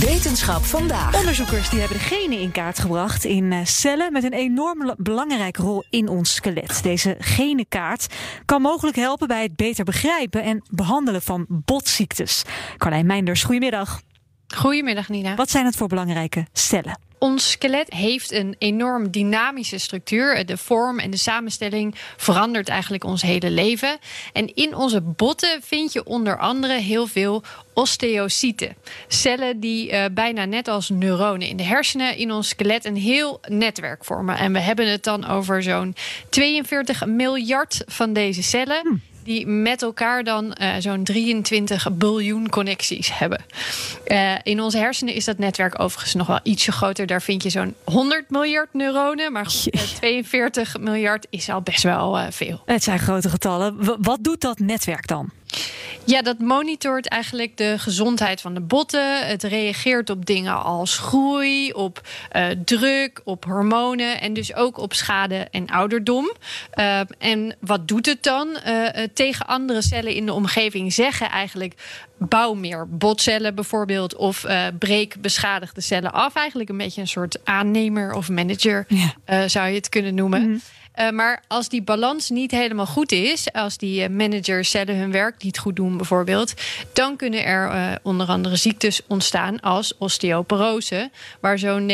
Wetenschap vandaag. Onderzoekers die hebben de genen in kaart gebracht in eh, cellen met een enorm belangrijke rol in ons skelet. Deze genenkaart kan mogelijk helpen bij het beter begrijpen en behandelen van botziektes. Carlijn Meinders, goedemiddag. Goedemiddag Nina. Wat zijn het voor belangrijke cellen? Ons skelet heeft een enorm dynamische structuur. De vorm en de samenstelling verandert eigenlijk ons hele leven. En in onze botten vind je onder andere heel veel osteocyten. Cellen die uh, bijna net als neuronen in de hersenen in ons skelet een heel netwerk vormen. En we hebben het dan over zo'n 42 miljard van deze cellen. Hm die met elkaar dan uh, zo'n 23 biljoen connecties hebben. Uh, in onze hersenen is dat netwerk overigens nog wel ietsje groter. Daar vind je zo'n 100 miljard neuronen. Maar goed, uh, 42 miljard is al best wel eh, veel. Het zijn grote getallen. W wat doet dat netwerk dan? Ja, dat monitort eigenlijk de gezondheid van de botten. Het reageert op dingen als groei, op uh, druk, op hormonen en dus ook op schade en ouderdom. Uh, en wat doet het dan? Uh, tegen andere cellen in de omgeving zeggen eigenlijk bouw meer botcellen bijvoorbeeld of breek beschadigde cellen af. Eigenlijk een beetje een soort aannemer of manager ja. zou je het kunnen noemen. Mm -hmm. Uh, maar als die balans niet helemaal goed is, als die uh, managers cellen hun werk niet goed doen, bijvoorbeeld, dan kunnen er uh, onder andere ziektes ontstaan als osteoporose, waar zo'n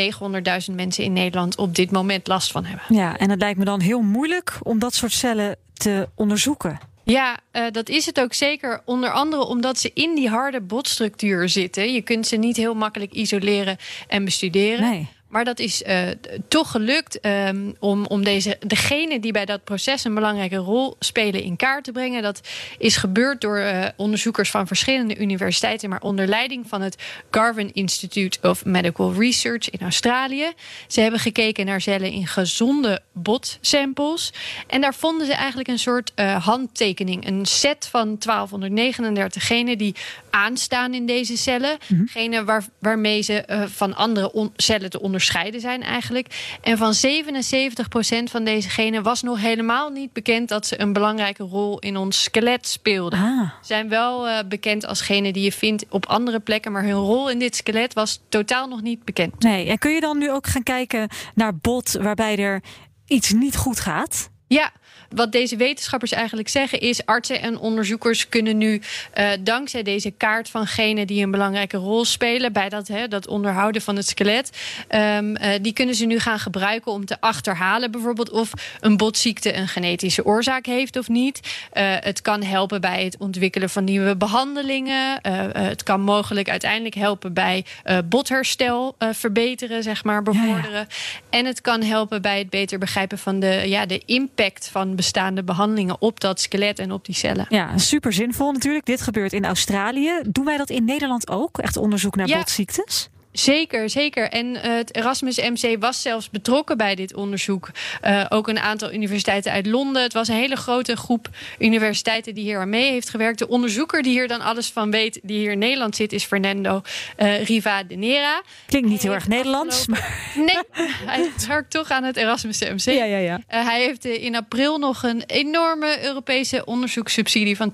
900.000 mensen in Nederland op dit moment last van hebben. Ja, en het lijkt me dan heel moeilijk om dat soort cellen te onderzoeken. Ja, uh, dat is het ook zeker. Onder andere omdat ze in die harde botstructuur zitten. Je kunt ze niet heel makkelijk isoleren en bestuderen. Nee. Maar dat is uh, toch gelukt um, om, om deze, degenen die bij dat proces een belangrijke rol spelen in kaart te brengen. Dat is gebeurd door uh, onderzoekers van verschillende universiteiten, maar onder leiding van het Garvan Institute of Medical Research in Australië. Ze hebben gekeken naar cellen in gezonde botsamples. En daar vonden ze eigenlijk een soort uh, handtekening. Een set van 1239 genen die aanstaan in deze cellen. Mm -hmm. Genen waar, waarmee ze van andere cellen te onderzoeken onderscheiden zijn eigenlijk. En van 77% van deze genen was nog helemaal niet bekend dat ze een belangrijke rol in ons skelet speelden. Ah. Zijn wel uh, bekend als genen die je vindt op andere plekken, maar hun rol in dit skelet was totaal nog niet bekend. Nee, en kun je dan nu ook gaan kijken naar bot waarbij er iets niet goed gaat? Ja, wat deze wetenschappers eigenlijk zeggen is... artsen en onderzoekers kunnen nu uh, dankzij deze kaart van genen... die een belangrijke rol spelen bij dat, hè, dat onderhouden van het skelet... Um, uh, die kunnen ze nu gaan gebruiken om te achterhalen... bijvoorbeeld of een botziekte een genetische oorzaak heeft of niet. Uh, het kan helpen bij het ontwikkelen van nieuwe behandelingen. het kan mogelijk uiteindelijk helpen bij botherstel verbeteren, zeg maar, bevorderen. Ja, ja. En het kan helpen bij het beter begrijpen van de, ja, de impact van bestaande behandelingen op dat skelet en op die cellen. Ja, super zinvol natuurlijk. Dit gebeurt in Australië. Doen wij dat in Nederland ook? Echt onderzoek naar ja. botziektes? Zeker, zeker. En uh, het Erasmus MC was zelfs betrokken bij dit onderzoek. Uh, ook een aantal universiteiten uit Londen. Het was een hele grote groep universiteiten die hier aan mee heeft gewerkt. De onderzoeker die hier dan alles van weet, die hier in Nederland zit, is Fernando uh, Riva de Nera. Klinkt niet heel erg Nederlands. Maar... Nee, hij werkt toch aan het Erasmus MC. Ja, ja, ja. hij heeft in april nog een enorme Europese onderzoekssubsidie van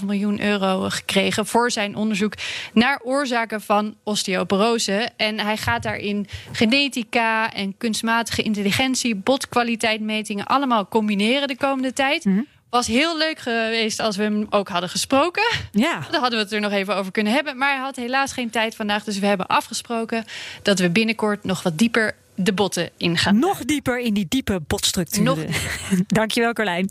2,5 miljoen euro gekregen voor zijn onderzoek naar oorzaken van osteoporose. En hij gaat daarin genetica en kunstmatige intelligentie, botkwaliteitmetingen allemaal combineren de komende tijd. Mm -hmm. Was heel leuk geweest als we hem ook hadden gesproken. Ja. Dan hadden we het er nog even over kunnen hebben. Maar hij had helaas geen tijd vandaag. Dus we hebben afgesproken dat we binnenkort nog wat dieper de botten ingaan. Nog dieper in die diepe botstructuren. Nog... Dankjewel, Carlijn.